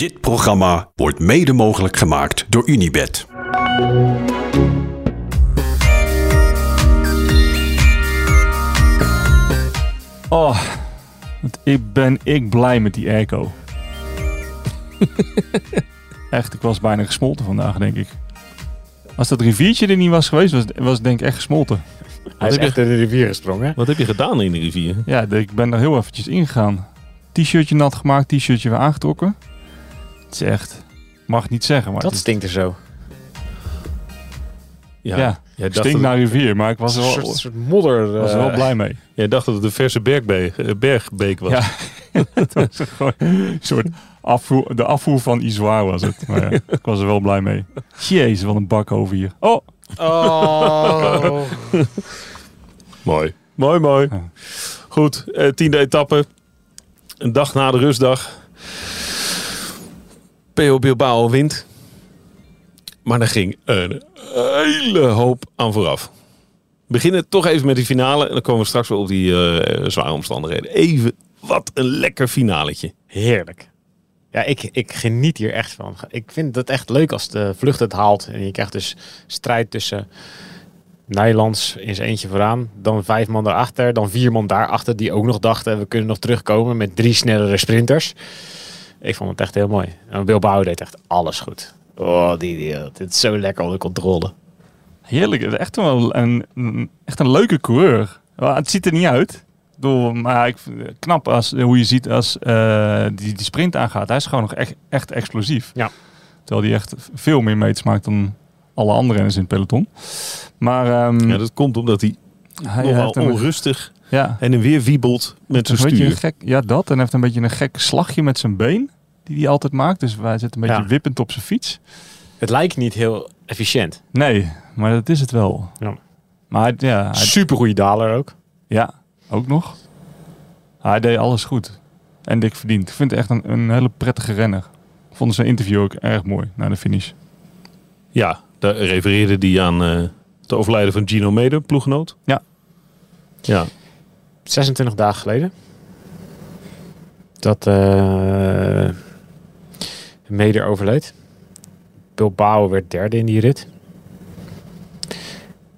Dit programma wordt mede mogelijk gemaakt door Unibed. Oh, wat ik ben ik blij met die airco. echt, ik was bijna gesmolten vandaag, denk ik. Als dat riviertje er niet was geweest, was, was het denk ik echt gesmolten. Hij is heb je- echt in de rivier gesprongen. Wat heb je gedaan in de rivier? Ja, ik ben er heel eventjes ingegaan. T-shirtje nat gemaakt, t-shirtje weer aangetrokken. Het is echt, mag niet zeggen, maar Dat het is- stinkt er zo. ja, jij dacht, stinkt dat, naar rivier, maar ik was er Een wel, soort, soort modder. was er eh, wel blij mee. jij dacht dat het een verse bergbeek, eh, bergbeek was. Ja, het was gewoon een soort afvoer, de afvoer van Izoar was het. Maar ja, ik was er wel blij mee. Jezus, wat een bak over hier. Oh, Oh. Mooi. Mooi, mooi. Ja. Goed, eh, tiende etappe. Een dag na de rustdag. PO Bilbao wint. Maar er ging een hele hoop aan vooraf. We beginnen toch even met die finale. En dan komen we straks wel op die eh, zware omstandigheden. Even, wat een lekker finaletje. Heerlijk. Ja, ik, ik geniet hier echt van. Ik vind het echt leuk als de vlucht het haalt. En je krijgt dus strijd tussen Nijlands in zijn eentje vooraan. Dan vijf man daarachter. Dan vier man daarachter die ook nog dachten... we kunnen nog terugkomen met drie snellere sprinters. Ik vond het echt heel mooi. En Bilbao deed echt alles goed. Oh, die, die, dit is zo lekker onder controle. heerlijk. Echt wel een, een- echt een leuke coureur. Het ziet er niet uit. Bedoel, maar ik vind het knap als, hoe je ziet als eh, die, die sprint aangaat. Hij is gewoon nog echt, echt explosief. Ja. Terwijl hij echt veel meer meets maakt dan alle andere renners in het peloton. Maar ehm, Ja, dat komt omdat hij hij nogal onrustig ja, en en weer wiebelt met zijn een beetje een stuur. gek, ja, dat. En heeft een beetje een gek slagje met zijn been. Die hij altijd maakt. Dus hij zit een beetje Ja. wippend op zijn fiets. Het lijkt niet heel efficiënt. Nee, maar dat is het wel. Ja. Maar ja, hij, Super goede daler ook. ja, ook nog. Hij deed alles goed. En dik verdiend. Ik vind het echt een, een hele prettige renner. Ik vond zijn interview ook erg mooi na de finish. Ja, daar refereerde hij aan eh het overlijden van Gino Meder, ploeggenoot. Ja. Ja, 26 dagen geleden. Dat eh Meder overleed. Bilbao werd derde in die rit.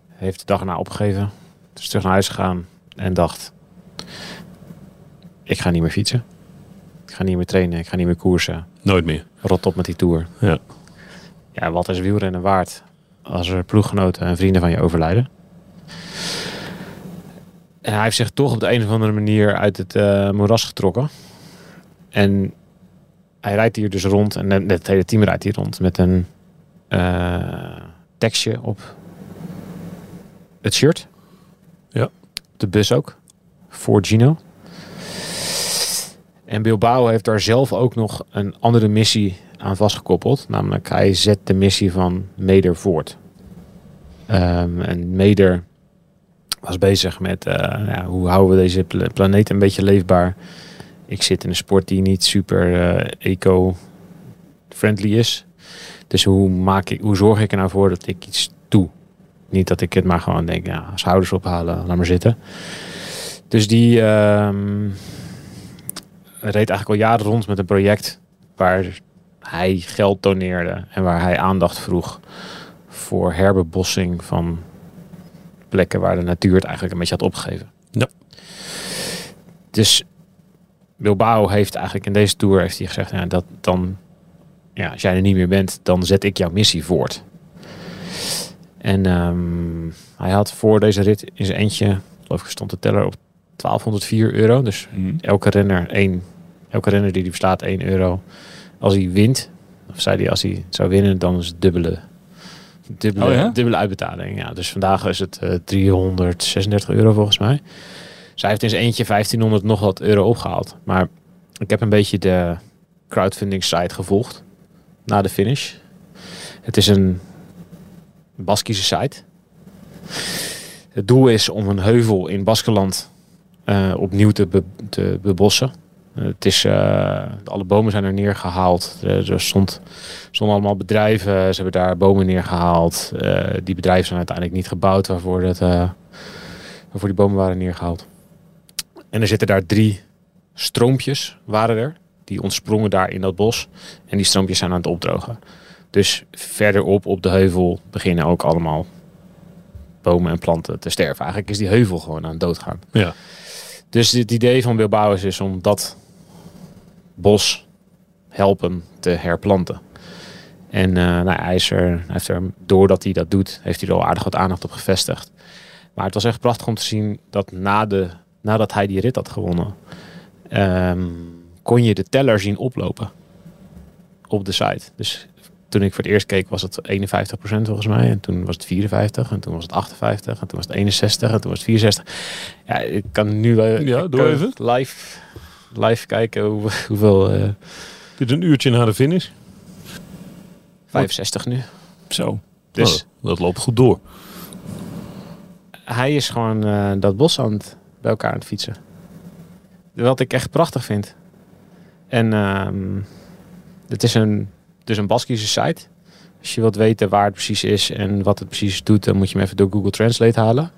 Heeft de dag erna opgegeven. Is terug naar huis gegaan. En dacht... Ik ga niet meer fietsen. Ik ga niet meer trainen. Ik ga niet meer koersen. nooit meer. Rot op met die Tour. Ja. Ja, wat is wielrennen waard als er ploeggenoten en vrienden van je overlijden? En hij heeft zich toch op de een of andere manier uit het eh, moeras getrokken. En hij rijdt hier dus rond, en net- het hele team rijdt hier rond, met een eh, tekstje op het shirt. Ja. De bus ook, voor Gino. En Bilbao heeft daar zelf ook nog een andere missie aan vastgekoppeld. Namelijk, hij zet de missie van Meder voort. Ehm, en Meder was bezig met eh, ja, hoe houden we deze pla- planeet een beetje leefbaar. Ik zit in een sport die niet super eh, eco-friendly is. Dus hoe, maak ik, hoe zorg ik er nou voor dat ik iets doe? Niet dat ik het maar gewoon denk, ja, schouders ophalen, laat maar zitten. Dus die ehm, reed eigenlijk al jaren rond met een project waar hij geld doneerde en waar hij aandacht vroeg voor herbebossing van plekken waar de natuur het eigenlijk een beetje had opgegeven. Ja. Dus Bilbao heeft eigenlijk in deze tour heeft hij gezegd, ja, dat dan, ja, als jij er niet meer bent, dan zet ik jouw missie voort. En ehm, hij had voor deze rit in zijn eentje, geloof ik, stond de teller op 1204 euro. Dus elke renner één, elke renner die die verslaat 1 euro. Als hij wint, of zei hij als hij zou winnen, dan is het dubbele, dubbele, Oh ja? dubbele uitbetaling. Ja, dus vandaag is het eh 336 euro volgens mij. Zij heeft in zijn eentje 1500 nog wat euro opgehaald. Maar ik heb een beetje de crowdfunding site gevolgd na de finish. Het is een Baskische site. Het doel is om een heuvel in Baskeland eh, opnieuw te, be- te bebossen. Eh, het is, eh, alle bomen zijn er neergehaald. Er, er stond, stonden allemaal bedrijven. Ze hebben daar bomen neergehaald. Eh, die bedrijven zijn uiteindelijk niet gebouwd waarvoor, het, eh, waarvoor die bomen waren neergehaald. En er zitten daar drie stroompjes, waren er. die ontsprongen daar in dat bos. En die stroompjes zijn aan het opdrogen. Dus verderop op de heuvel beginnen ook allemaal bomen en planten te sterven. Eigenlijk is die heuvel gewoon aan het doodgaan. Ja. Dus het idee van Bilbao is, is om dat bos helpen te herplanten. En eh, nou, hij, is er, hij heeft er, doordat hij dat doet, heeft hij er al aardig wat aandacht op gevestigd. Maar het was echt prachtig om te zien dat na de, nadat hij die rit had gewonnen, ehm, kon je de teller zien oplopen op de site. Dus toen ik voor het eerst keek was het 51% volgens mij. En toen was het 54. En toen was het 58. En toen was het 61. En toen was het 64. Ja, ik kan nu eh, Ja, doe even. live, live kijken hoe, hoeveel... eh, Dit is een uurtje na de finish. 65 nu. Zo. Dus Oh, dat loopt goed door. hij is gewoon eh, dat bos aan het, bij elkaar aan het fietsen. Wat ik echt prachtig vind. En ehm, het is een, dus een Baskische site. Als je wilt weten waar het precies is en wat het precies doet, dan moet je hem even door Google Translate halen.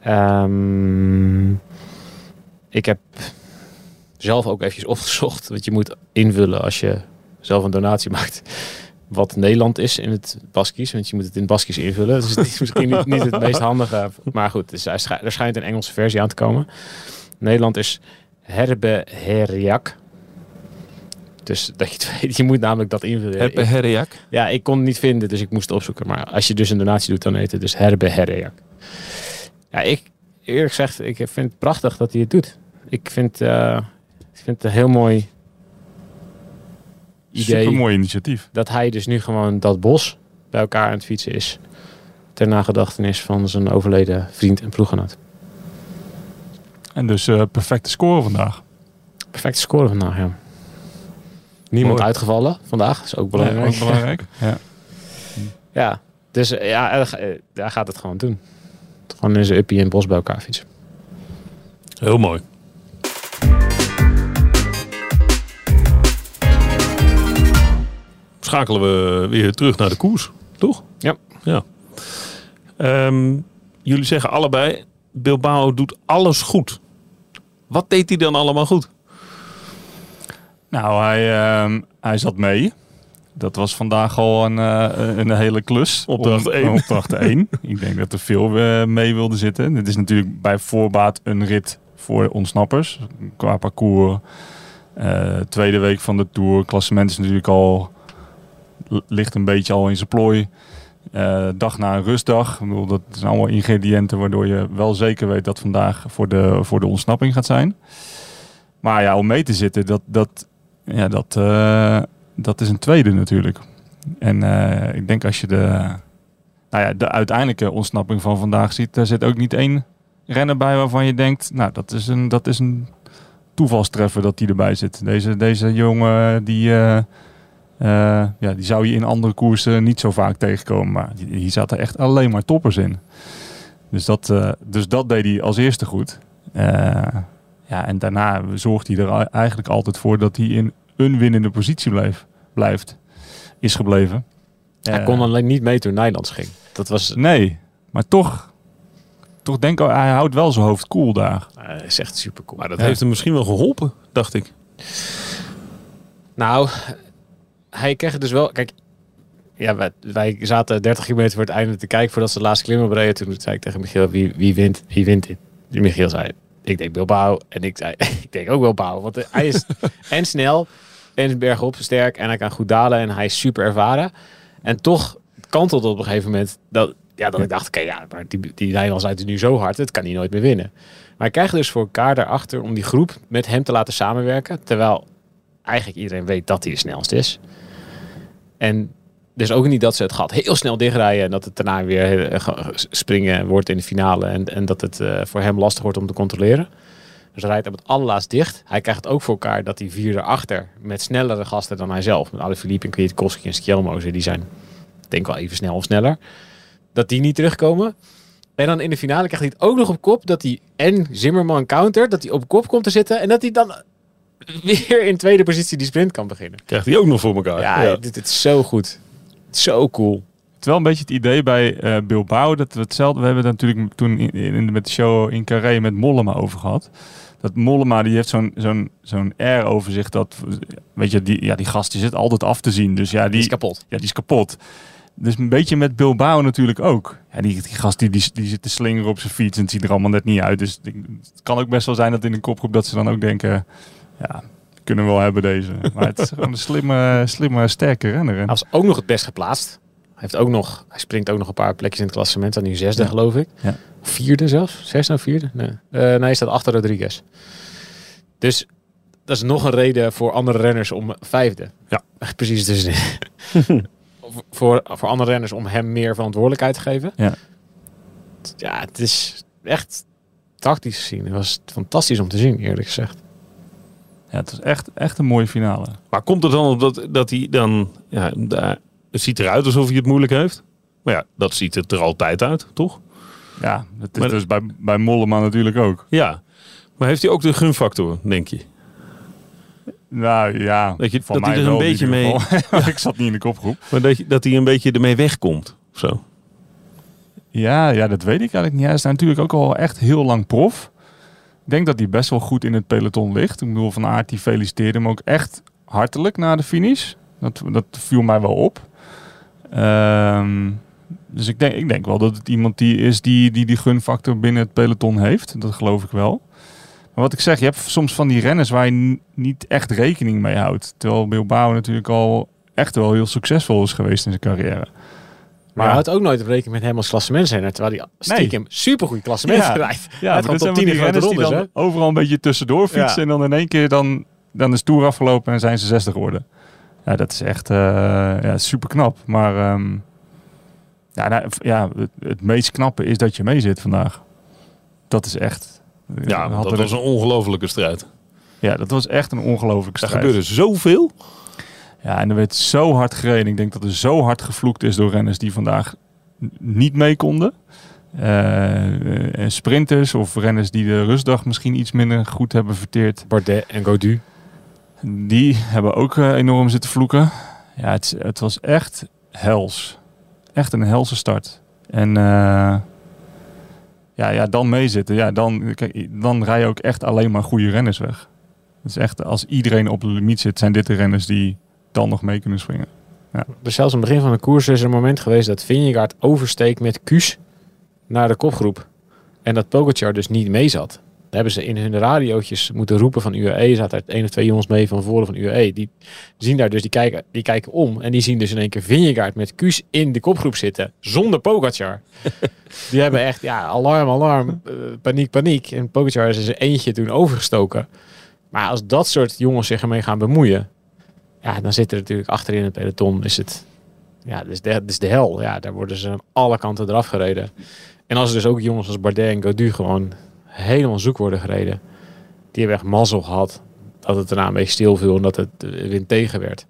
Ehm, ik heb zelf ook eventjes opgezocht, want je moet invullen als je zelf een donatie maakt wat Nederland is in het Baskisch. Want je moet het in het Baskisch invullen. Dus het is misschien niet, niet het meest handige. Maar goed, dus er schijnt een Engelse versie aan te komen. Nederland is Herbe Heriak. Dus dat je het weet, je moet namelijk dat invullen. Herpe Herriak. Ja, ik kon het niet vinden, dus ik moest het opzoeken. Maar als je dus een donatie doet, dan heet het dus Herbe Heriak. Ja, ik eerlijk gezegd, ik vind het prachtig dat hij het doet. Ik vind, ik vind het een heel mooi idee Super mooi initiatief. dat hij dus nu gewoon dat bos bij elkaar aan het fietsen is. Ter nagedachtenis van zijn overleden vriend en ploeggenoot. En dus eh, perfecte score vandaag. Perfecte score vandaag, ja. Niemand Mooi. uitgevallen vandaag, is ook belangrijk. Ja, ook belangrijk. Ja. Ja, dus eh, ja, hij ga- eh, gaat het gewoon doen. Gewoon in zijn uppie en het bos bij elkaar fietsen. Heel mooi. Schakelen we weer terug naar de koers, toch? Ja. ja. Ehm, jullie zeggen allebei, Bilbao doet alles goed. Wat deed hij dan allemaal goed? Nou, hij, ehm, hij zat mee. Dat was vandaag al een, eh, een hele klus. Opdracht Om- één. Opdracht 1. Ik denk dat er veel eh, mee wilden zitten. Dit is natuurlijk bij voorbaat een rit voor ontsnappers. Qua parcours. Eh, tweede week van de Tour. Klassement is natuurlijk al... Ligt een beetje al in zijn plooi. Eh, dag na een rustdag. Dat zijn allemaal ingrediënten waardoor je wel zeker weet dat vandaag voor de, voor de ontsnapping gaat zijn. Maar ja, om mee te zitten, dat, dat, ja, dat, eh, dat is een tweede natuurlijk. En eh, ik denk als je de, nou ja, de uiteindelijke ontsnapping van vandaag ziet, daar zit ook niet één renner bij waarvan je denkt, nou dat is een, dat is een toevalstreffer dat die erbij zit. Deze, deze jongen, die, eh, ja, die zou je in andere koersen niet zo vaak tegenkomen. Maar hier zaten echt alleen maar toppers in. Dus dat, eh, dus dat deed hij als eerste goed. Eh, ja, en daarna zorgt hij er eigenlijk altijd voor dat hij in een winnende positie bleef, blijft, is gebleven. Hij kon alleen niet mee toen Nijlands ging. Dat was Nee, maar toch, toch denk ik, hij houdt wel zijn hoofd koel daar. eh, is echt super cool. Maar dat Ja. heeft hem misschien wel geholpen, dacht ik. Nou, hij kreeg het dus wel. Kijk, ja, wij, wij zaten 30 kilometer voor het einde te kijken voordat ze de laatste klim opreden. Toen zei ik tegen Michiel: wie, wie wint? Wie wint dit? Die Michiel zei: Ik denk Bilbao. En ik zei: Ik denk ook Bilbao. Want hij is en snel en bergop sterk en hij kan goed dalen en hij is super ervaren. En toch kantelde op een gegeven moment dat, ja, dat ik dacht: Oké, ja, maar die, die Nederlands uit is nu zo hard, dat kan hij nooit meer winnen. Maar hij krijgt dus voor elkaar daarachter om die groep met hem te laten samenwerken. Terwijl eigenlijk iedereen weet dat hij de snelste is. En dus ook niet dat ze het gat heel snel dichtrijden en dat het daarna weer eh, ge- springen wordt in de finale en, en dat het eh, voor hem lastig wordt om te controleren. Dus hij rijdt op het allerlaatst dicht. Hij krijgt ook voor elkaar dat hij vier erachter met snellere gasten dan hij zelf, met Alaphilippe en Kwiatkowski en Skjelmoze, die zijn denk wel even snel of sneller, dat die niet terugkomen. En dan in de finale krijgt hij het ook nog op kop dat hij en Zimmerman counter, dat hij op kop komt te zitten en dat hij dan weer in tweede positie die sprint kan beginnen. Krijgt hij ook nog voor elkaar. Ja, Ja. dit is zo goed. Zo cool. Het is wel een beetje het idee bij eh, Bilbao dat we hetzelfde. We hebben het natuurlijk toen in, in, met de show in Carré met Mollema over gehad. dat Mollema die heeft zo'n zo'n zo'n air over zich dat weet je die ja die gast die zit altijd af te zien dus ja die, Die is kapot. ja die is kapot dus een beetje met Bilbao natuurlijk ook ja die, die gast die, die, die zit te slingeren op zijn fiets en het ziet er allemaal net niet uit dus het kan ook best wel zijn dat in een kopgroep dat ze dan ook denken ja kunnen we wel hebben deze maar het is gewoon een slimme slimme sterke renner Hij was ook nog het best geplaatst. Hij, heeft ook nog, hij springt ook nog een paar plekjes in het klassement. En nu zesde, Ja. geloof ik. Ja. Vierde zelfs. Zesde of vierde? Nee. Eh, nee, hij staat achter Rodriguez. Dus dat is nog een reden voor andere renners om vijfde. Ja. Precies dus. voor, voor andere renners om hem meer verantwoordelijkheid te geven. Ja. Ja, het is echt tactisch gezien. Het was fantastisch om te zien, eerlijk gezegd. Ja het was echt echt een mooie finale Maar komt het dan op dat, dat hij dan... Ja, daar, het ziet eruit alsof hij het moeilijk heeft. Maar ja, dat ziet het er altijd uit, toch? ja het is Maar- dus bij, bij Mollema natuurlijk ook Ja. Maar heeft hij ook de gunfactor, denk je? Nou ja, Dat je- van dat hij mij er een beetje mee- ik zat niet in de kopgroep. Maar dat, je- dat hij een beetje ermee wegkomt. of Zo. Ja, ja, dat weet ik eigenlijk niet. Hij is natuurlijk ook al echt heel lang prof. Ik denk dat hij best wel goed in het peloton ligt. Ik bedoel, Van Aert die feliciteerde hem ook echt hartelijk na de finish. Dat, dat viel mij wel op. Ehm, dus ik denk, ik denk wel dat het iemand die is die, die die gunfactor binnen het peloton heeft. Dat geloof ik wel. Maar wat ik zeg, je hebt soms van die renners waar je niet echt rekening mee houdt. Terwijl Bilbao natuurlijk al echt wel heel succesvol is geweest in zijn carrière. Maar hij houdt ook nooit rekening met hem als klassementsrenner. Terwijl hij stiekem supergoed klassement Ja. rijdt. Ja, dat zijn top 10 van die renners die dan overal een beetje tussendoor fietsen. Ja. En dan in één keer dan, dan is Tour afgelopen en zijn ze 60 geworden. Ja, dat is echt eh, ja, super knap. Maar ehm, ja, nou, ja, het, het meest knappe is dat je mee zit vandaag. Dat is echt... Ja, we hadden dat was er- een ongelofelijke strijd. ja, dat was echt een ongelooflijke Er strijd. gebeurde zoveel. Ja, en er werd zo hard gereden. Ik denk dat er zo hard gevloekt is door renners die vandaag niet mee konden. Eh, eh, sprinters of renners die de rustdag misschien iets minder goed hebben verteerd. Bardet en Godu. Die hebben ook eh, enorm zitten vloeken. Ja, het, het was echt hels. Echt een helse start. En ja, ja, dan meezitten. Ja, dan, kijk, dan rij je ook echt alleen maar goede renners weg. Het is echt, als iedereen op de limiet zit, zijn dit de renners die dan nog mee kunnen springen. Dus zelfs aan het begin van de koers is er een moment geweest dat Vingegaard oversteekt met Kuus naar de kopgroep. En dat Pogacar dus niet mee zat. Dan hebben ze in hun radiootjes moeten roepen van UAE. Zaten er één of twee jongens mee van voren van UAE. Die zien daar dus, die kijken, die kijken om. En die zien dus in één keer Vingegaard met Kuus in de kopgroep zitten. Zonder Pogacar. die hebben echt, ja, alarm, alarm. eh, paniek, paniek. En Pogacar is er eentje toen overgestoken. Maar als dat soort jongens zich ermee gaan bemoeien. Ja, dan zit er natuurlijk achterin het peloton. Is het, ja, is, de, dat is de hel. Ja, daar worden ze aan alle kanten eraf gereden. En als er dus ook jongens als Bardet en Godu gewoon helemaal zoek worden gereden. Die hebben echt mazzel gehad dat het daarna een beetje stil viel en dat het wind tegen werd.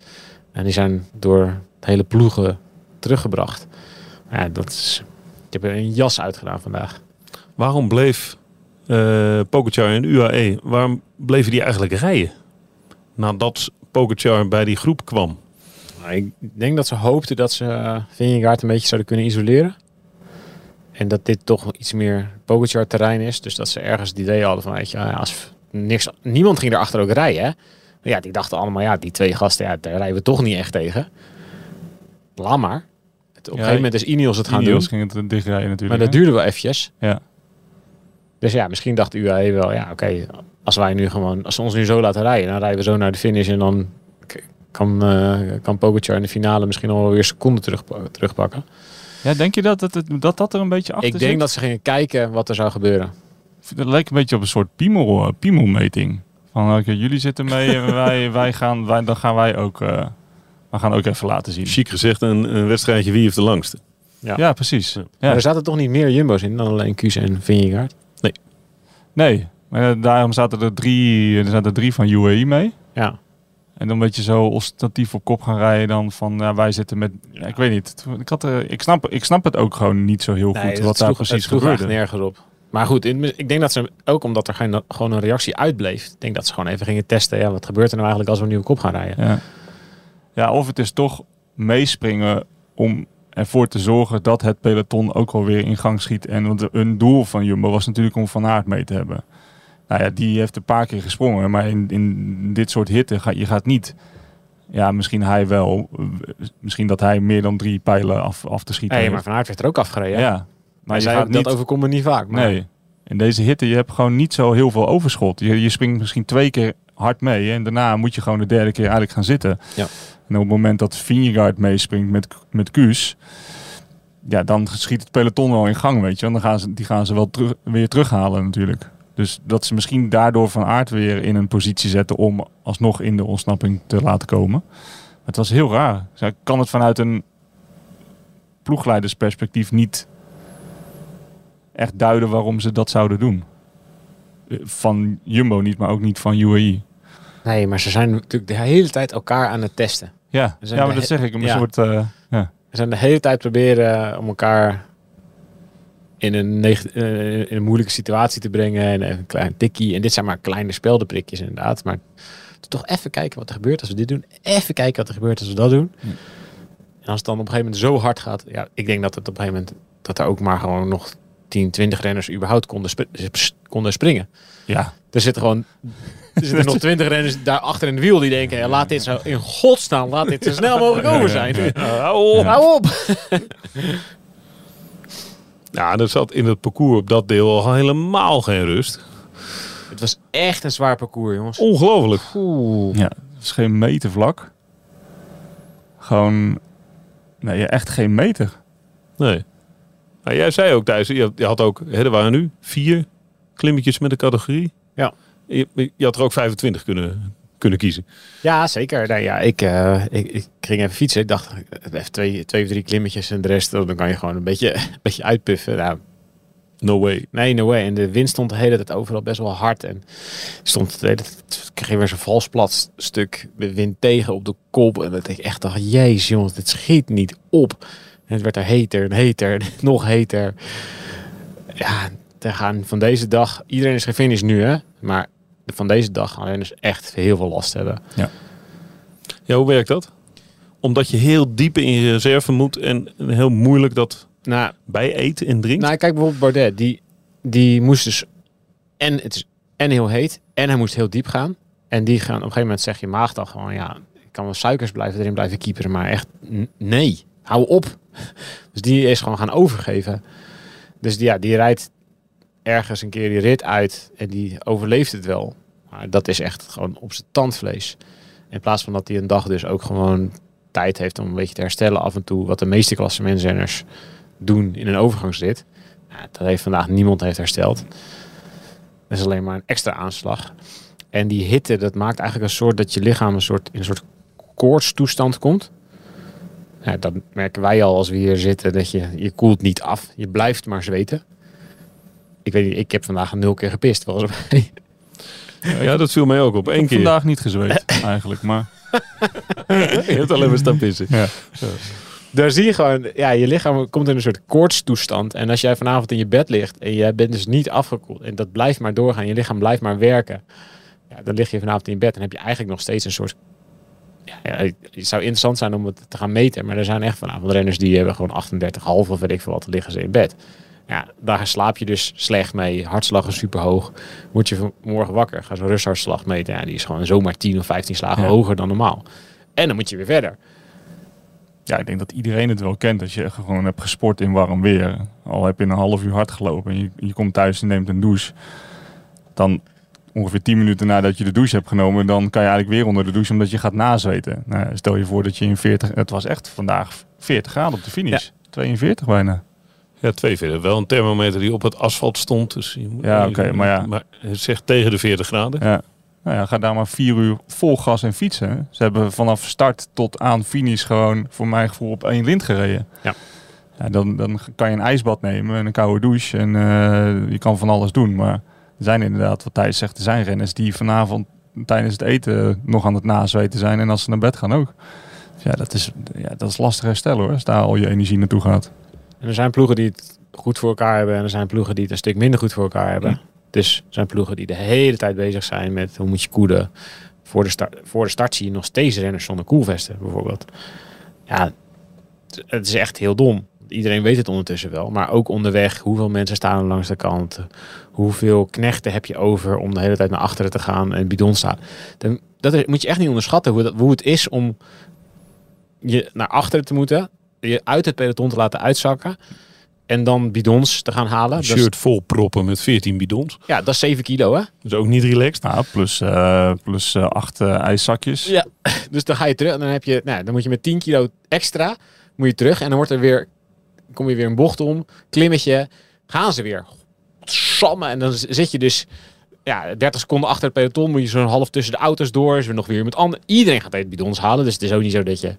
En die zijn door hele ploegen teruggebracht. Ja, dat is... Ik heb er een jas uitgedaan vandaag. Waarom bleef eh Pogacar en UAE, waarom bleven die eigenlijk rijden? Nadat Pogacar bij die groep kwam. Nou, ik denk dat ze hoopten dat ze uh, Vingegaard een beetje zouden kunnen isoleren. En dat dit toch iets meer Pogacar terrein is. Dus dat ze ergens het idee hadden van, weet je, als niks, niemand ging erachter ook rijden. Hè? Maar ja, die dachten allemaal, ja, die twee gasten, ja, daar rijden we toch niet echt tegen. Laat maar. Het, op een Ja, gegeven moment is Ineos het gaan Ineos doen. ging het dichtrijden Maar natuurlijk. dat hè? duurde wel eventjes. Ja. Dus ja, misschien dacht de UAE wel, ja, oké, als wij nu gewoon, als ze ons nu zo laten rijden, dan rijden we zo naar de finish en dan kan, eh kan Pogacar in de finale misschien al weer seconden terug, terugpakken. Ja, denk je dat, het- dat dat er een beetje achter Ik denk zit? dat ze gingen kijken wat er zou gebeuren. Het lijkt een beetje op een soort piemel, eh, piemelmeting. Van oké, jullie zitten mee en wij, wij gaan, wij, dan gaan wij ook, eh, we gaan ook even laten zien. Chic gezegd, een, een wedstrijdje wie heeft de langste. Ja. Ja, precies. Ja. Ja. Maar er zaten toch niet meer jumbo's in dan alleen Kuus en Vingegaard? Nee, maar eh, daarom zaten er drie, er zaten drie van UAE mee. Ja. En dan een beetje zo ostentatief op kop gaan rijden dan van ja, wij zitten met... Ja, ik weet niet. Ik, had, er- ik, snap, ik snap het ook gewoon niet zo heel goed Nee, wat daar sloeg- precies gebeurde. nergens op. Maar goed, ik denk dat ze, ook omdat er geen, gewoon een reactie uitbleef, ik denk dat ze gewoon even gingen testen, ja, wat gebeurt er nou eigenlijk als we een nieuwe kop gaan rijden? Ja. ja, of het is toch meespringen om ervoor te zorgen dat het peloton ook alweer in gang schiet. En want een doel van Jumbo was natuurlijk om Van Aert mee te hebben. Nou, ja, die heeft een paar keer gesprongen. Maar in, in dit soort hitte ga je gaat niet... Ja, misschien hij wel. Misschien dat hij meer dan drie pijlen af, af te schieten Nee, maar. Van Aert werd er ook afgereden. Ja. Maar je zei gaat dat niet... overkomt me niet vaak. Maar Nee. In deze hitte, je hebt gewoon niet zo heel veel overschot. Je, je springt misschien twee keer hard mee. En daarna moet je gewoon de derde keer eigenlijk gaan zitten. Ja. En op het moment dat Vingegaard meespringt met, met Kuus... Ja, dan schiet het peloton wel in gang, weet je. Want dan gaan ze, die gaan ze wel terug, weer terughalen natuurlijk. Dus dat ze misschien daardoor Van Aert weer in een positie zetten... om alsnog in de ontsnapping te laten komen. Het was heel raar. Ik kan het vanuit een ploegleidersperspectief niet echt duiden waarom ze dat zouden doen. Eh, Van Jumbo niet, maar ook niet van UAE. Nee, maar ze zijn natuurlijk de hele tijd elkaar aan het testen. Ja, We ja maar dat zeg ik. Een ja. soort, eh, ja. Ze zijn de hele tijd proberen om elkaar in een, eh, in een moeilijke situatie te brengen. En even een klein tikkie. En dit zijn maar kleine speldenprikjes inderdaad. Maar toch even kijken wat er gebeurt als we dit doen. Even kijken wat er gebeurt als we dat doen. Hm. En als het dan op een gegeven moment zo hard gaat. Ja, ik denk dat het op een gegeven moment... Dat er ook maar gewoon nog 10, 20 renners überhaupt konden, sp- konden springen. ja, Er zitten gewoon... Er zitten nog 20 renners daar achter in de wiel die denken... Ja, laat dit zo in godsnaam, laat dit zo snel mogelijk over zijn. hou op. Hou op! Ja, er zat in het parcours op dat deel al helemaal geen rust. Het was echt een zwaar parcours, jongens. Ongelooflijk. Oeh. ja, het is geen meter vlak. Gewoon, nee, ja, echt geen meter. Nee. Maar jij zei ook thuis, je, je had ook, hè, er waren nu vier klimmetjes met de categorie. Ja. Je, je had er ook 25 kunnen, kunnen kiezen. Ja, zeker. Nou, ja, ik, eh, ik, ik ging even fietsen. Ik dacht, eh, even twee, twee of drie klimmetjes en de rest, dan kan je gewoon een beetje, een beetje uitpuffen. Nou, No way. nee, no way. En de wind stond de hele tijd overal best wel hard. En stond de hele tijd, kreeg weer zo'n vals plat stuk wind tegen op de kop. En dat ik echt dacht, jezus jongens, dit schiet niet op. En het werd er heter en heter en nog heter. Ja, te gaan van deze dag, iedereen is gefinished nu hè, maar van deze dag gaan renners echt heel veel last hebben. Ja, hoe werkt dat? Omdat je heel diep in je reserve moet en heel moeilijk dat Nou, bij eten en drinkt. Nou, kijk bijvoorbeeld Baudet. Die, die moest dus... En het is en heel heet. En hij moest heel diep gaan. En die gaan... Op een gegeven moment zeg je maag dan gewoon... Ja, ik kan wel suikers blijven erin blijven kieperen. Maar echt... Nee. Hou op. Dus die is gewoon gaan overgeven. Dus die, ja, die rijdt ergens een keer die rit uit. En die overleeft het wel. Maar dat is echt gewoon op zijn tandvlees. In plaats van dat hij een dag dus ook gewoon tijd heeft om een beetje te herstellen af en toe. Wat de meeste klassementsrenners doen in een overgangsrit. Ja, dat heeft vandaag niemand heeft hersteld. Dat is alleen maar een extra aanslag. En die hitte, dat maakt eigenlijk een soort dat je lichaam een soort, in een soort koortstoestand komt. Dat merken wij al als we hier zitten, dat je, je koelt niet af. Je blijft maar zweten. Ik weet niet, ik heb vandaag een nul keer gepist volgens mij. Ja, dat viel mij ook op. Ik Eén heb keer. vandaag niet gezweet, eigenlijk. Maar Je hebt alleen maar staan pissen. ja. Daar zie je gewoon, ja, je lichaam komt in een soort koortstoestand. En als jij vanavond in je bed ligt en jij bent dus niet afgekoeld en dat blijft maar doorgaan, je lichaam blijft maar werken. Ja, dan lig je vanavond in je bed en heb je eigenlijk nog steeds een soort. Ja, ja, het zou interessant zijn om het te gaan meten, maar er zijn echt vanavond renners die hebben gewoon 38,5 of weet ik veel wat, liggen ze in bed. Ja, daar slaap je dus slecht mee. Hartslag is super hoog. Word je morgen wakker, ga zo'n rusthartslag meten. Ja, die is gewoon zomaar 10 of 15 slagen Ja. hoger dan normaal. En dan moet je weer verder. ja, ik denk dat iedereen het wel kent. Als je gewoon hebt gesport in warm weer. Al heb je een half uur hard gelopen en je, je komt thuis en neemt een douche. Dan ongeveer 10 minuten nadat je de douche hebt genomen, dan kan je eigenlijk weer onder de douche omdat je gaat nazweten. Nou, stel je voor dat je in 40, het was echt vandaag 40 graden op de finish. 42 bijna. Ja, twee verder. Wel een thermometer die op het asfalt stond. Dus je moet Ja, oké, maar ja. Maar het zegt tegen de 40 graden. Ja. Nou ja, ga daar maar vier uur vol gas en fietsen. Ze hebben vanaf start tot aan finish gewoon voor mijn gevoel op één lint gereden. Ja. Ja, dan, dan kan je een ijsbad nemen en een koude douche en eh, je kan van alles doen. Maar er zijn inderdaad, wat Thijs zegt, er zijn renners die vanavond tijdens het eten nog aan het nazweten zijn en als ze naar bed gaan ook. Dus ja, dat is, ja, dat is lastig herstellen hoor, als daar al je energie naartoe gaat. En er zijn ploegen die het goed voor elkaar hebben. En er zijn ploegen die het een stuk minder goed voor elkaar hebben. Ja. Dus er zijn ploegen die de hele tijd bezig zijn met hoe moet je koeden. Voor de, start, voor de start zie je nog steeds renners zonder koelvesten bijvoorbeeld. Ja, het- is echt heel dom. iedereen weet het ondertussen wel. Maar ook onderweg, hoeveel mensen staan er langs de kant? Hoeveel knechten heb je over om de hele tijd naar achteren te gaan en bidon staan? Dan, dat moet je echt niet onderschatten hoe, dat, hoe het is om je naar achteren te moeten. Je uit het peloton te laten uitzakken. En dan bidons te gaan halen. Een shirt vol proppen met 14 bidons. ja, dat is 7 kilo hè. Is ook niet relaxed. Nou, plus, eh, plus eh, acht eh, ijszakjes. Ja, dus dan ga je terug en dan heb je, nou, dan moet je met 10 kilo extra moet je terug en dan wordt er weer, kom je weer een bocht om, klimmetje, gaan ze weer, samen en dan zit je dus, ja, 30 seconden achter het peloton, moet je zo'n half tussen de auto's door, is er nog weer iemand anders. Iedereen gaat even bidons halen, dus het is ook niet zo dat je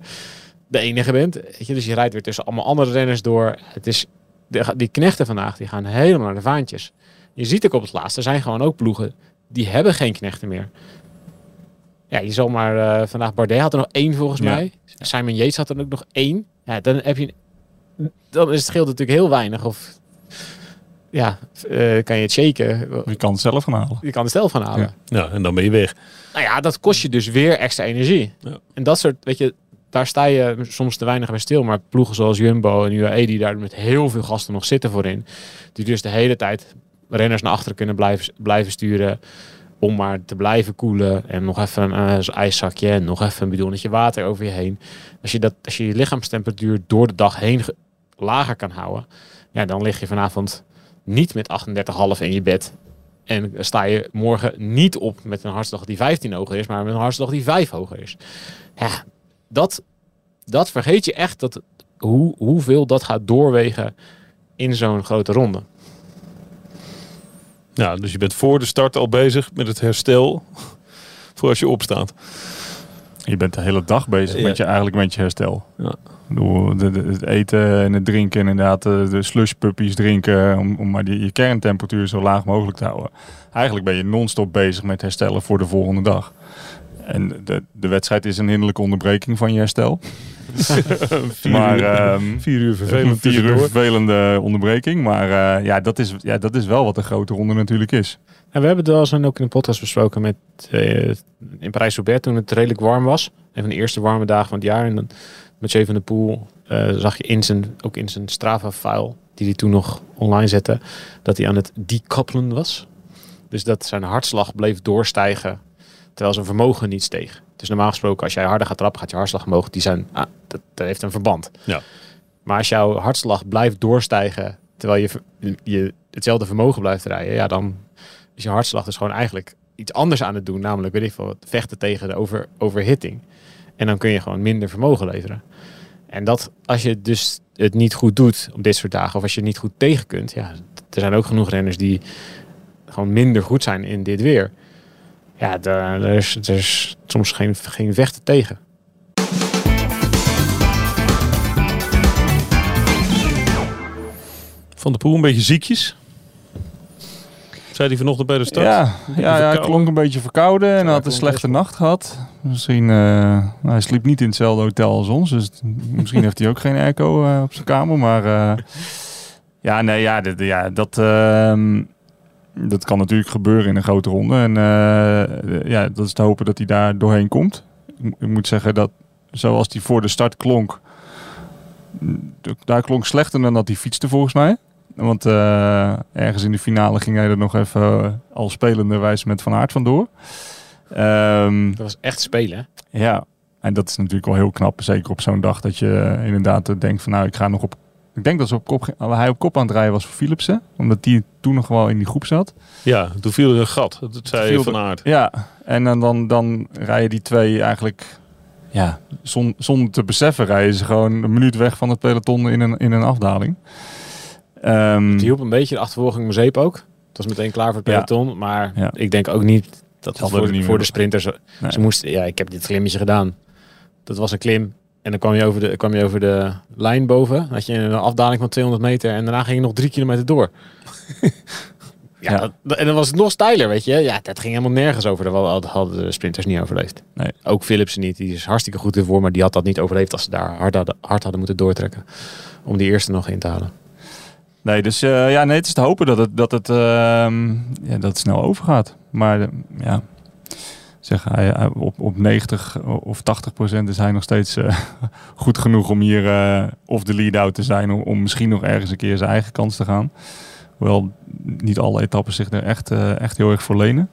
de enige bent, weet je, dus je rijdt weer tussen allemaal andere renners door. Het is, de, die knechten vandaag, die gaan helemaal naar de vaantjes. Je ziet ook op het laatste, er zijn gewoon ook ploegen die hebben geen knechten meer. Ja, je zal maar eh, vandaag Bardet had er nog één volgens Ja. mij. Simon Yates had er ook nog één. Ja, dan heb je dan is het scheelt natuurlijk heel weinig of ja, eh, kan je het shaken. Je kan het zelf gaan halen. Je kan het zelf gaan halen. Ja. Ja, en dan ben je weg. Nou ja, dat kost je dus weer extra energie. Ja. En dat soort, weet je, daar sta je soms te weinig bij stil. Maar ploegen zoals Jumbo en UAE die daar met heel veel gasten nog zitten voorin. Die dus de hele tijd renners naar achteren kunnen blijven, blijven sturen. Om maar te blijven koelen. En nog even een uh, ijszakje en nog even een bidonnetje water over je heen. Als je, dat, als je je lichaamstemperatuur door de dag heen ge- lager kan houden. Ja, dan lig je vanavond niet met 38,5 in je bed. En sta je morgen niet op met een hartslag die 15 hoger is, maar met een hartslag die 5 hoger is. Ja, dat, dat vergeet je echt dat, hoe, hoeveel dat gaat doorwegen in zo'n grote ronde. Ja, dus je bent voor de start al bezig met het herstel. Voor als je opstaat. Je bent de hele dag bezig Ja. met je, eigenlijk met je herstel. Ja. Ik bedoel, de, de- het eten en het drinken, inderdaad, de, de slushpuppies drinken, om, om maar die, je kerntemperatuur zo laag mogelijk te houden. Eigenlijk ben je non-stop bezig met herstellen voor de volgende dag. En de, de wedstrijd is een hinderlijke onderbreking van je herstel. Vier maar uur, ehm, vier uur vervelend vier uur tussendoor. vervelende onderbreking. Maar eh, ja, dat is, ja, dat is wel wat de grote ronde natuurlijk is. En we hebben het wel eens ook in een podcast besproken met eh, in Parijs-Roubaix toen het redelijk warm was. Een van de eerste warme dagen van het jaar. En dan met Jay van der Poel eh, zag je in zijn, ook in zijn Strava-file, die hij toen nog online zette, dat hij aan het decoupelen was. Dus dat zijn hartslag bleef doorstijgen, terwijl zijn vermogen niet steeg. Dus normaal gesproken, als jij harder gaat trappen, gaat je hartslag omhoog. Die zijn, ah, dat, dat heeft een verband. Ja. Maar als jouw hartslag blijft doorstijgen, terwijl je, je hetzelfde vermogen blijft rijden, ja, dan is je hartslag dus gewoon eigenlijk iets anders aan het doen. Namelijk, weet ik veel, vechten tegen de over, overhitting. En dan kun je gewoon minder vermogen leveren. En dat, als je dus het niet goed doet op dit soort dagen, of als je het niet goed tegen kunt, ja, er zijn ook genoeg renners die gewoon minder goed zijn in dit weer. Ja, daar, daar is, er is soms geen, geen vechten tegen. Van de Poel een beetje ziekjes. Zei hij vanochtend bij de start? Ja, ja, ja, hij klonk een beetje verkouden en Ja, had een slechte nacht gehad. Misschien, eh, hij sliep niet in hetzelfde hotel als ons, dus misschien heeft hij ook geen airco eh, op zijn kamer. Maar eh, ja, nee, ja, dit, ja dat, ehm, dat kan natuurlijk gebeuren in een grote ronde. En eh, ja, dat is te hopen dat hij daar doorheen komt. Ik, mo- ik moet zeggen dat zoals hij voor de start klonk, daar klonk slechter dan dat hij fietste volgens mij. Want eh, ergens in de finale ging hij er nog even eh, al spelende wijze met Van Aert vandoor. Ehm, Dat was echt spelen. ja, en dat is natuurlijk wel heel knap. Zeker op zo'n dag dat je inderdaad denkt van nou, ik ga nog op... Ik denk dat ze op kop, hij op kop aan het rijden was voor Philipsen. Omdat die toen nog wel in die groep zat. Ja, toen viel er een gat. Dat zei Viel Van Aert. Ja, en dan, dan, dan rijden die twee eigenlijk... Ja, zon, zonder te beseffen rijden ze gewoon een minuut weg van het peloton in een, in een afdaling. Ehm, Het hielp een beetje de achtervolging Mazeep ook. Het was meteen klaar voor het Ja. peloton. Maar Ja. ik denk ook niet dat het voor, niet voor meer de sprinters... Nee. Ze moesten, ja, ik heb dit klimmetje gedaan. Dat was een klim. En dan kwam je over de, kwam je over de lijn boven. Had je een afdaling van 200 meter. En daarna ging je nog drie kilometer door. ja, Ja. dat- en dan was het nog steiler, weet je. Ja, dat ging helemaal nergens over. Dat hadden- hadden de sprinters niet overleefd. Nee. Ook Philipsen niet. Die is hartstikke goed ervoor. Maar die had dat niet overleefd als ze daar hard hadden, hard hadden moeten doortrekken. Om die eerste nog in te halen. Nee, dus eh, ja, nee, het is te hopen dat het, dat het, ehm, ja, dat het snel overgaat. Maar eh, ja, zeg hij, op, op 90 of 80 procent is hij nog steeds eh, goed genoeg om hier eh, of de lead-out te zijn. Om, om misschien nog ergens een keer zijn eigen kans te gaan. Hoewel niet alle etappes zich er echt, eh, echt heel erg voor lenen.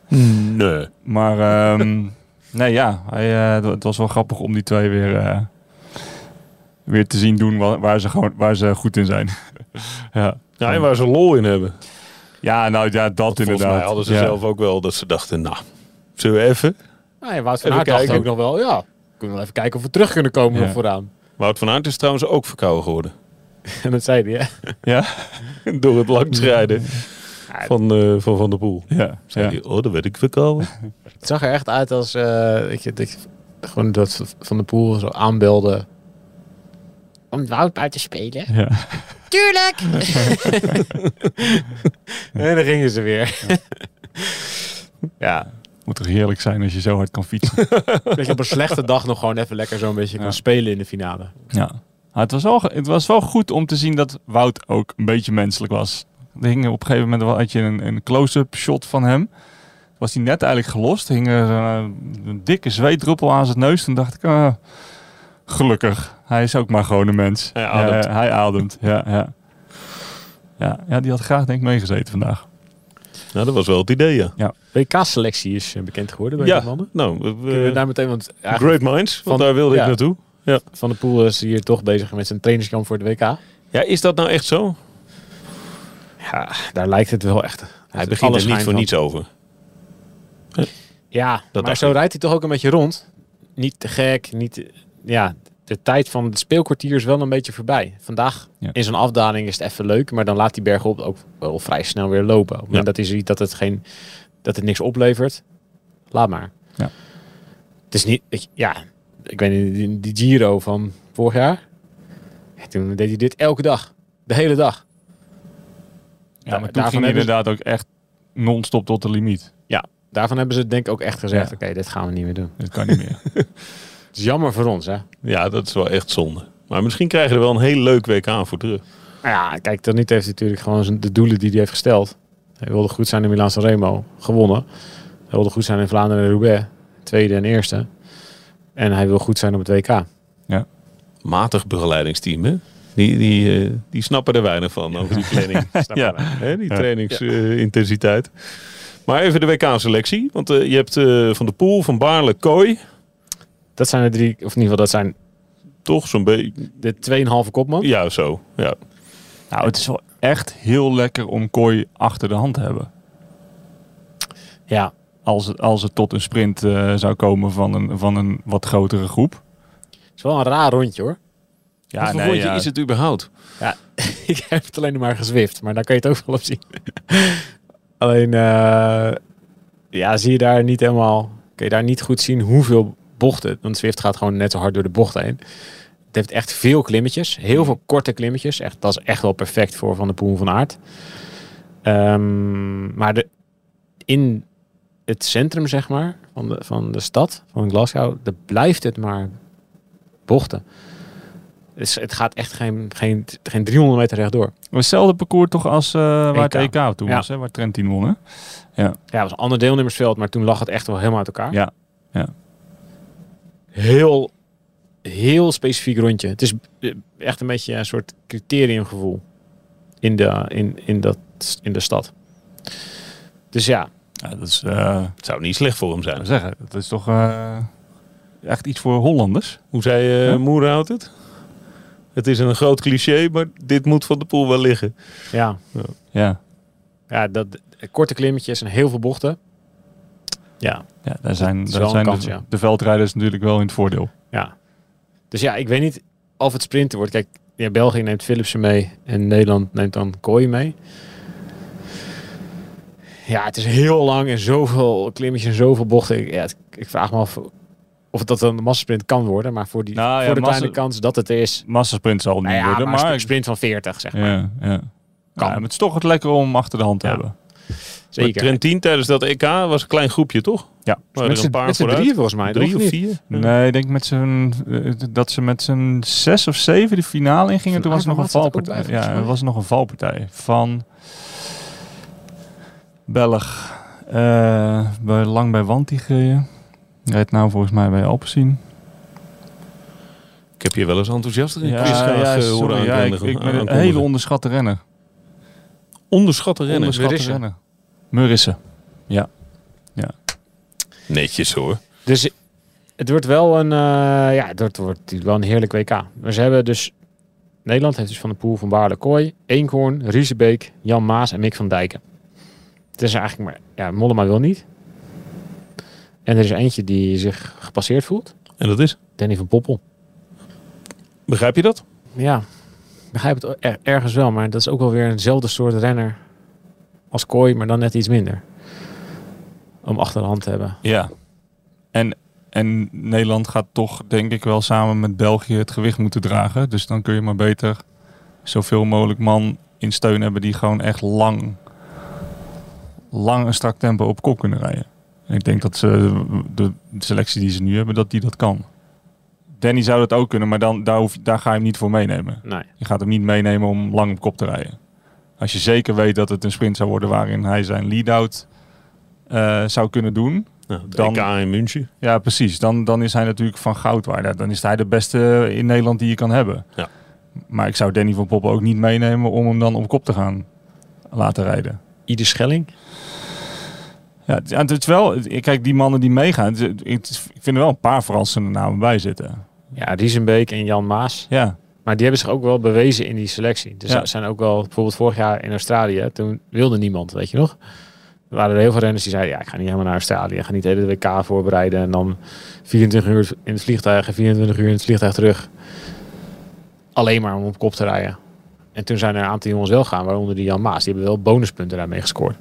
Nee. Maar ehm, nee, ja, hij, het was wel grappig om die twee weer, weer te zien doen wa- waar ze, gewoon, waar ze goed in zijn. ja. Ja, en waar ze lol in hebben. ja, nou ja, dat Volgens inderdaad. mij hadden ze ja. zelf ook wel dat ze dachten, nou, zullen we even? Nou ja, Wout van Aert dacht ook nog wel, ja, kunnen we wel even kijken of we terug kunnen komen Ja. nog vooraan. Wout van Aert is trouwens ook verkouden geworden. En dat zei hij, hè? Ja, Door het langsrijden van, eh, van Van der Poel. ja, Zei ja. hij, oh, dan werd ik verkouden. Het zag er echt uit als, eh weet je, dat je gewoon dat Van de Poel zo aanbelde om Wout buiten te spelen. ja. Tuurlijk! en dan gingen ze weer. ja, Moet toch heerlijk zijn als je zo hard kan fietsen. dat je op een slechte dag nog gewoon even lekker zo'n beetje Ja. kan spelen in de finale. ja. Maar het, was wel, het was wel goed om te zien dat Wout ook een beetje menselijk was. Er hing op een gegeven moment wel- had je een, een close-up shot van hem. Was hij net eigenlijk gelost. Er hing er een, een dikke zweetdruppel aan zijn neus. Toen dacht ik, ah, gelukkig. Hij is ook maar gewoon een mens. Hij ademt. Ja, hij ademt, ja, ja. Ja, ja, die had graag denk ik meegezeten vandaag. Nou, dat was wel het idee, ja. WK-selectie is eh, bekend geworden bij de Ja, mannen. nou, we- Kunnen we daar meteen, want great minds, want Van- daar wilde ja. ik naartoe. Van de Poel is hier toch bezig met zijn trainingskamp voor de WK. Ja, is dat nou echt zo? Ja, daar lijkt het wel echt. Hij begint er niet voor niets over. Ja, maar dacht zo rijdt hij toch ook een beetje rond. Niet te gek, niet... Ja, de tijd van het speelkwartier is wel een beetje voorbij. Vandaag Ja. in zo'n afdaling is het even leuk, maar dan laat die bergop ook wel vrij snel weer lopen. Op het moment dat hij ziet dat het, geen, dat het niks oplevert, laat maar. Ja. Het is niet... Ja, ik weet niet, die, Giro van vorig jaar, ja, toen deed hij dit elke dag. De hele dag. Ja, maar toen daarvan ging hebben inderdaad ook echt non-stop tot de limiet. Daarvan hebben ze denk ik ook echt gezegd, Ja. oké, dit gaan we niet meer doen. Dat kan niet meer. Het is jammer voor ons, hè. Ja, dat is wel echt zonde. Maar misschien krijgen we er wel een heel leuk WK voor terug. Nou ja, kijk, dan niet heeft hij natuurlijk gewoon zijn, de doelen die hij heeft gesteld. Hij wilde goed zijn in Milaan Sanremo, gewonnen. Hij wilde goed zijn in Vlaanderen en Roubaix, tweede en eerste. En hij wil goed zijn op het WK. Matig begeleidingsteam, hè? Die, die, eh, die snappen er weinig van over die planning. Ja. Hè, die Ja. trainingsintensiteit. maar even de WK-selectie. Want eh, je hebt eh, Van de Poel, Van Baarle, Kooi. Dat zijn de drie, of in ieder geval dat zijn Toch zo'n beetje... de 2,5 kopman. Ja, zo. Ja. nou, het is wel echt heel lekker om Kooi achter de hand te hebben. Ja, Als het, als het tot een sprint eh, zou komen van een, van een wat grotere groep. het is wel een raar rondje hoor. Ja, Wat nee, rondje ja. is het überhaupt? Ja, ik heb het alleen maar gezwift, maar daar kan je het ook wel op zien. alleen, eh, ja, zie je daar niet helemaal, kun je daar niet goed zien hoeveel bochten, want Zwift gaat gewoon net zo hard door de bocht heen. Het heeft echt veel klimmetjes, heel veel korte klimmetjes. Echt, dat is echt wel perfect voor Van de Poel van Aert. Ehm, maar de, in het centrum, zeg maar, van de, van de stad, van Glasgow, daar blijft het maar bochten. Dus het gaat echt geen, geen, geen 300 meter rechtdoor. Hetzelfde parcours toch als eh, waar het EK. EK toen Ja. was, hè, waar Trentin won. Hè? Ja, het was een ander deelnemersveld, maar toen lag het echt wel helemaal uit elkaar. Ja. Ja. Heel, heel specifiek rondje. Het is eh, echt een beetje een soort criteriumgevoel in de, in, in dat, in de stad. Dus ja, Ja, dat is, eh, Het zou niet slecht voor hem zijn. zeggen, dat is toch eh, echt iets voor Hollanders. Hoe zei uh, Ja. Moerhout het? Het is een groot cliché, maar dit moet Van de Poel wel liggen. ja, Ja, ja dat, korte klimmetjes en heel veel bochten. Ja, ja daar zijn, daar zijn kans, de, ja. de veldrijders natuurlijk wel in het voordeel. ja. Dus ja, ik weet niet of het sprinten wordt. Kijk, ja, België neemt Philipsen mee en Nederland neemt dan Kooi mee. Ja, het is heel lang en zoveel klimmetjes en zoveel bochten. Ik, ja, het- ik vraag me af of dat een massasprint kan worden. Maar voor, die, Nou ja, voor de massa- kleine kans dat het is. Massasprint zal het niet Nou ja, worden, maar, maar... een sprint van 40, zeg maar. ja, ja. Kan. Ja, maar het is toch het lekker om achter de hand te hebben. Maar Zeker. Trentin tijdens dat EK was een klein groepje, toch? Ja. Waren met er een z'n drieën volgens mij. Drie of niet? vier? Nee, ik denk met eh, dat ze met z'n zes of zeven de finale ingingen. Van Toen was er nog een valpartij. bij, Ja, er was nog een valpartij van Belg. eh, bij, lang bij Wanti gereden. Rijdt nou volgens mij bij Alpecin. Ik heb je wel eens enthousiast in Ja, ja, eh, sorry, horen ja, ik, ben een hele onderschatte renner. onderschatte rennen. Onderschatte Murissen. renner. Murissen. Netjes hoor. Dus het wordt wel een, eh, ja, het wordt, wordt wel een heerlijk WK. Maar ze hebben dus, Nederland heeft dus van de pool van Baarle Kooi, Eenkhoorn, Riesebeek, Jan Maas en Mick van Dijken. Het is eigenlijk maar, ja, Mollema wil niet. En er is eentje die zich gepasseerd voelt. En dat is? Danny van Poppel. Begrijp je dat? Ja, begrijp het er- ergens wel, maar dat is ook wel weer eenzelfde soort renner als Kooi, maar dan net iets minder. Om achter de hand te hebben. Ja. En, en Nederland gaat toch denk ik wel samen met België het gewicht moeten dragen. Dus dan kun je maar beter zoveel mogelijk man in steun hebben die gewoon echt lang, lang een strak tempo op kop kunnen rijden. En ik denk dat ze de selectie die ze nu hebben, dat die dat kan. Danny zou dat ook kunnen, maar dan, daar, hoef, daar ga je hem niet voor meenemen. Nee. Je gaat hem niet meenemen om lang op kop te rijden. Als je zeker weet dat het een sprint zou worden waarin hij zijn lead-out eh, zou kunnen doen. Nou, Dan- EK in München. Ja, precies. Dan, dan is hij natuurlijk van goud waard. Dan is hij de beste in Nederland die je kan hebben. Ja. Maar ik zou Danny van Poppen ook niet meenemen om hem dan op kop te gaan laten rijden. Ieder Schelling. Ja, het- het is wel, kijk, die mannen die meegaan, ik vind er wel een paar verrassende namen bij zitten. Ja, Riesenbeek en Jan Maas. Ja, Maar die hebben zich ook wel bewezen in die selectie. Dus Ja. zijn ook wel, bijvoorbeeld vorig jaar in Australië, toen wilde niemand, weet je nog? Er waren er heel veel renners die zeiden, ja, ik ga niet helemaal naar Australië. Ik ga niet de hele WK voorbereiden en dan 24 uur in het vliegtuig en 24 uur in het vliegtuig terug. Alleen maar om op kop te rijden. En toen zijn er een aantal jongens wel gaan, waaronder die Jan Maas. Die hebben wel bonuspunten daarmee gescoord.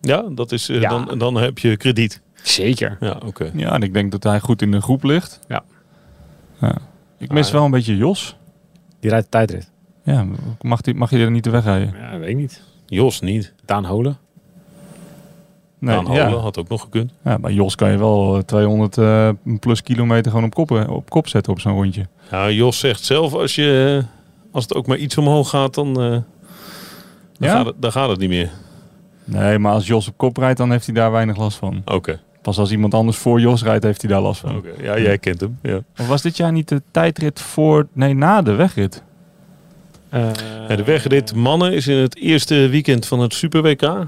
Ja, dat is, eh, Ja. Dan, dan heb je krediet. Zeker. Ja, oké. ja, en ik denk dat hij goed in de groep ligt. Ja. ja. Ik mis Ah, wel een beetje Jos. Die rijdt de tijdrit. Ja, mag, die, mag je er niet te wegrijden? Ja, weet ik niet. Jos niet. Daan Holen. Nee, Daan ja. Holen had ook nog gekund. ja, bij Jos kan je wel eh, 200 eh, plus kilometer gewoon op kop, eh, op kop zetten op zo'n rondje. Ja, Jos zegt zelf, als, je, eh, als het ook maar iets omhoog gaat, dan, eh, dan, Ja? gaat, het, dan gaat het niet meer. Nee, maar als Jos op kop rijdt, dan heeft hij daar weinig last van. Oké, Pas als iemand anders voor Jos rijdt, heeft hij daar last van. oké. ja, jij kent hem. Ja. Of was dit jaar niet de tijdrit voor... Nee, na de wegrit. Eh, Ja, de wegrit mannen is in het eerste weekend van het Super WK. Ja,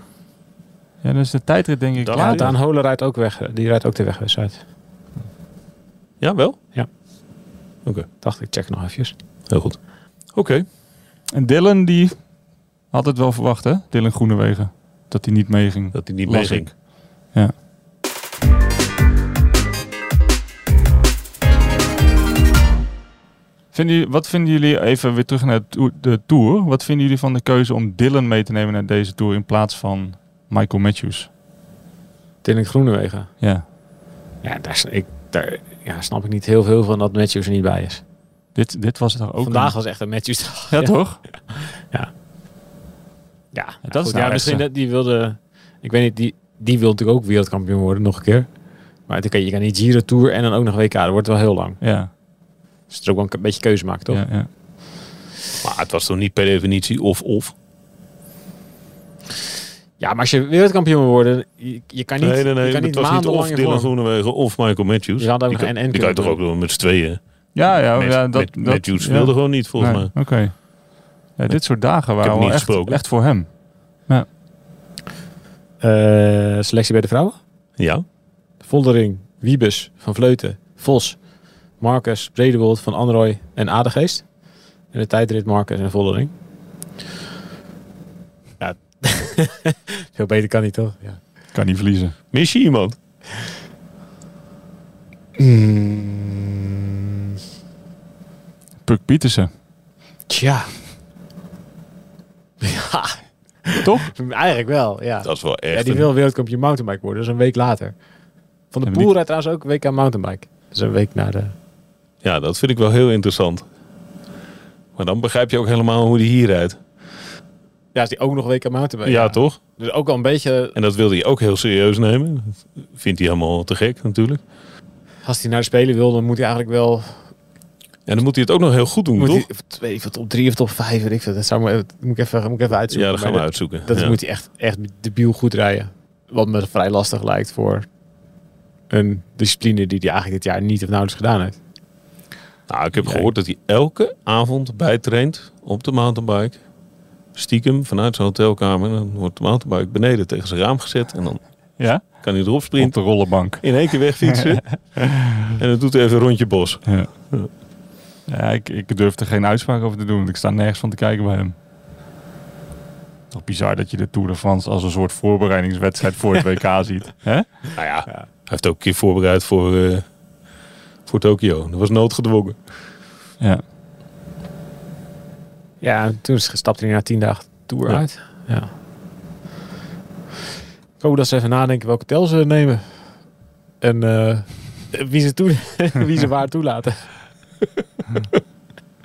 dat is de tijdrit denk ik Ja. Daan Holen rijdt ook weg. Die rijdt ook de wegwedstrijd. Ja, wel? Dacht ik, check nog eventjes. Heel goed. Oké. En Dylan, die had het wel verwacht, hè? Dylan Groenewegen. Dat hij niet meeging. Dat hij niet meeging. Ja. Vinden jullie, wat vinden jullie, even weer terug naar de tour-. Wat vinden jullie van de keuze om Dylan mee te nemen naar deze Tour in plaats van Michael Matthews? Dylan Groenewegen. Ja. Ja, daar, ik, daar ja, snap ik niet heel veel van dat Matthews er niet bij is. Dit, dit was het toch ook Vandaag een- was echt een Matthews dag. Ja, toch? Ja, dat is nou ja, misschien dat die wilde... Ik weet niet, die, die wil natuurlijk ook wereldkampioen worden, nog een keer. Maar het- je kan niet Giro Tour en dan ook nog WK. Dat wordt wel heel lang. Ja, Dus het is ook wel een beetje keuze maken, toch? ja, ja. Maar het was toch niet per definitie of-of? Ja, maar als je wereldkampioen wil worden, je, je kan niet, nee, nee, nee. je kan Het niet was niet of Dylan. Groenewegen of Michael Matthews. Je had ook die kan, NN die kan je toch ook doen met z'n tweeën. Ja, ja, ja dat, Matt- dat, Matthews ja. wilde gewoon niet, volgens Nee, mij. Oké. Ja, dit soort dagen waren wel niet echt, gesproken. echt voor hem. Eh, selectie bij de vrouwen? Ja. Voldering, Wiebes, Van Vleuten, Vos, Marcus, Bredewold, Van Anrooy en Adegeest. En de tijdrit Marcus en Voldering. Ja, veel beter kan niet toch? Ja. Kan niet verliezen. Mis je iemand? Mm, Puk Pietersen. tja. Ja, Toch? eigenlijk wel, ja. Dat is wel echt ja die een- wil wereldkampioen mountainbike worden, dus een week later. Van de En Poel die- rijdt trouwens ook WK mountainbike. Dus een week na de... Ja, dat vind ik wel heel interessant. Maar dan begrijp je ook helemaal hoe die hier rijdt. Ja, is die ook nog WK mountainbike? Ja, toch? Dus ook wel een beetje... En dat wilde hij ook heel serieus nemen. Dat vindt hij helemaal te gek natuurlijk. Als hij naar de Spelen wil, dan moet hij eigenlijk wel... En dan moet hij het ook nog heel goed doen, Moet toch? hij, twee, of top drie of top vijf, weet ik veel. Dat zou maar, moet ik even, moet ik even uitzoeken. Ja, dat gaan we uitzoeken. Dat ja. moet hij echt, echt debiel goed rijden. Wat me vrij lastig lijkt voor een discipline die hij eigenlijk dit jaar niet of nauwelijks gedaan heeft. Nou, ik heb gehoord dat hij elke avond bijtraint op de mountainbike. Stiekem vanuit zijn hotelkamer. Dan wordt de mountainbike beneden tegen zijn raam gezet. En dan Ja? kan hij erop Op sprinten. de rollenbank. In één keer wegfietsen. en dan doet hij even een rondje bos. Ja. Ja, ik, ik durf er geen uitspraak over te doen, want ik sta nergens van te kijken bij hem. Toch bizar dat je de Tour de France als een soort voorbereidingswedstrijd voor het WK ziet. Hè? Nou ja, hij heeft ook een keer voorbereid voor, eh, voor Tokio. Dat was noodgedwongen. Ja. Ja, en toen stapte hij na tien dagen tour Ja. uit. Ja. Ik hoop dat ze even nadenken welke hotel ze nemen. En eh, wie, ze toe, wie ze waar toelaten.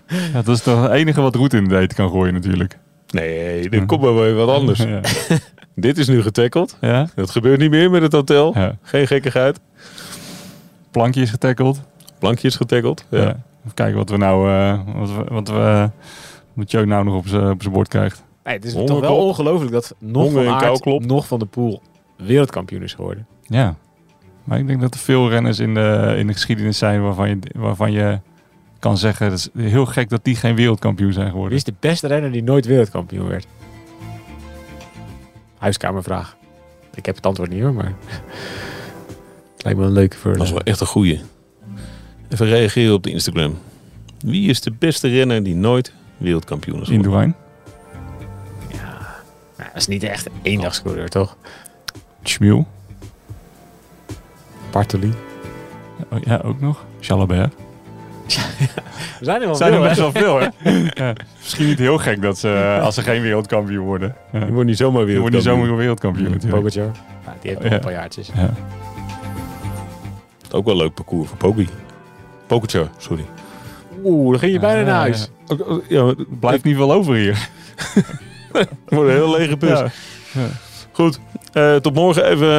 ja, dat is toch het enige wat roet in de eten kan gooien natuurlijk. Nee, er komt maar weer wat anders. Ja. Dit is nu getackeld. ja? Dat gebeurt niet meer met het hotel. ja. Geen gekkigheid. Plankje is getackeld. Plankje is getackeld. Ja. Ja. Even kijken wat we nou, eh, wat we, wat we, wat Joe nou nog op zijn bord krijgt. Nee, het is toch wel ongelooflijk dat nog Honger van Aert, nog van de Poel wereldkampioen is geworden. Ja. Maar ik denk dat er veel renners in de, in de geschiedenis zijn waarvan je, waarvan je kan zeggen, het is heel gek dat die geen wereldkampioen zijn Wie geworden. is de beste renner die nooit wereldkampioen werd? Huiskamervraag. Ik heb het antwoord niet hoor, maar... Lijkt me een leuke voor... Dat is wel echt een goeie. Even reageren op de Instagram. Wie is de beste renner die nooit wereldkampioen is geworden? Indurain. Ja, dat is niet echt een eendagscoureur, toch? Schmiel. Bartoli. Oh, ja, ook nog. Jalabert. Er zijn er wel zijn er best wel veel, hè? ja. Misschien niet heel gek dat ze, als ze geen wereldkampioen worden. Ja. Je wordt niet zomaar Je wordt niet wereldkampioen. zomaar wereldkampioen natuurlijk. Pogacar. Ja, die heeft nog Ja. een paar jaartjes. Ook wel een leuk parcours voor Pogi. Pogacar, sorry. Oeh, dan ging je bijna naar ja, huis. Ja, maar blijft niet veel over hier. het wordt een heel lege bus. Ja. Goed, eh, tot morgen even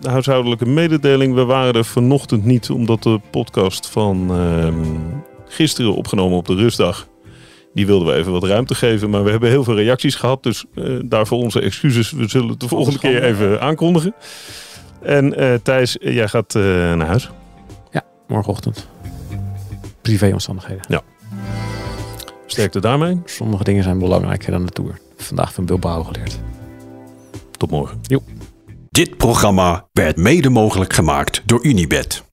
de huishoudelijke mededeling. We waren er vanochtend niet omdat de podcast van ehm, gisteren opgenomen op de rustdag. Die wilden we even wat ruimte geven, maar we hebben heel veel reacties gehad. Dus eh, daarvoor onze excuses. We zullen het de volgende keer even aankondigen. En eh, Thijs, jij gaat eh, naar huis. Morgenochtend. Privéomstandigheden. Sterkte daarmee. Sommige dingen zijn belangrijker dan de Tour. Vandaag van Bilbao geleerd. Tot morgen. Dit programma werd mede mogelijk gemaakt door Unibed.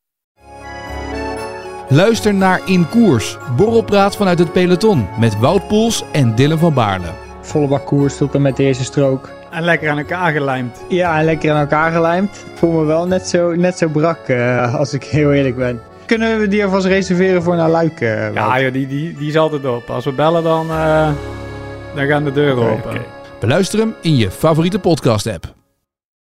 Luister naar In Koers, borrelpraat vanuit het peloton met Wout Poels en Dylan van Baarle. volle bak koers tot en met de eerste strook. En lekker aan elkaar gelijmd. Ja, en lekker aan elkaar gelijmd. Ik voel me wel net zo, net zo brak, eh, als ik heel eerlijk ben. Kunnen we die alvast reserveren voor naar Luik? eh, Wout? Ja, joh, die, die, die is altijd op. Als we bellen, dan, eh, dan gaan de deuren open. Beluister hem in je favoriete podcast app.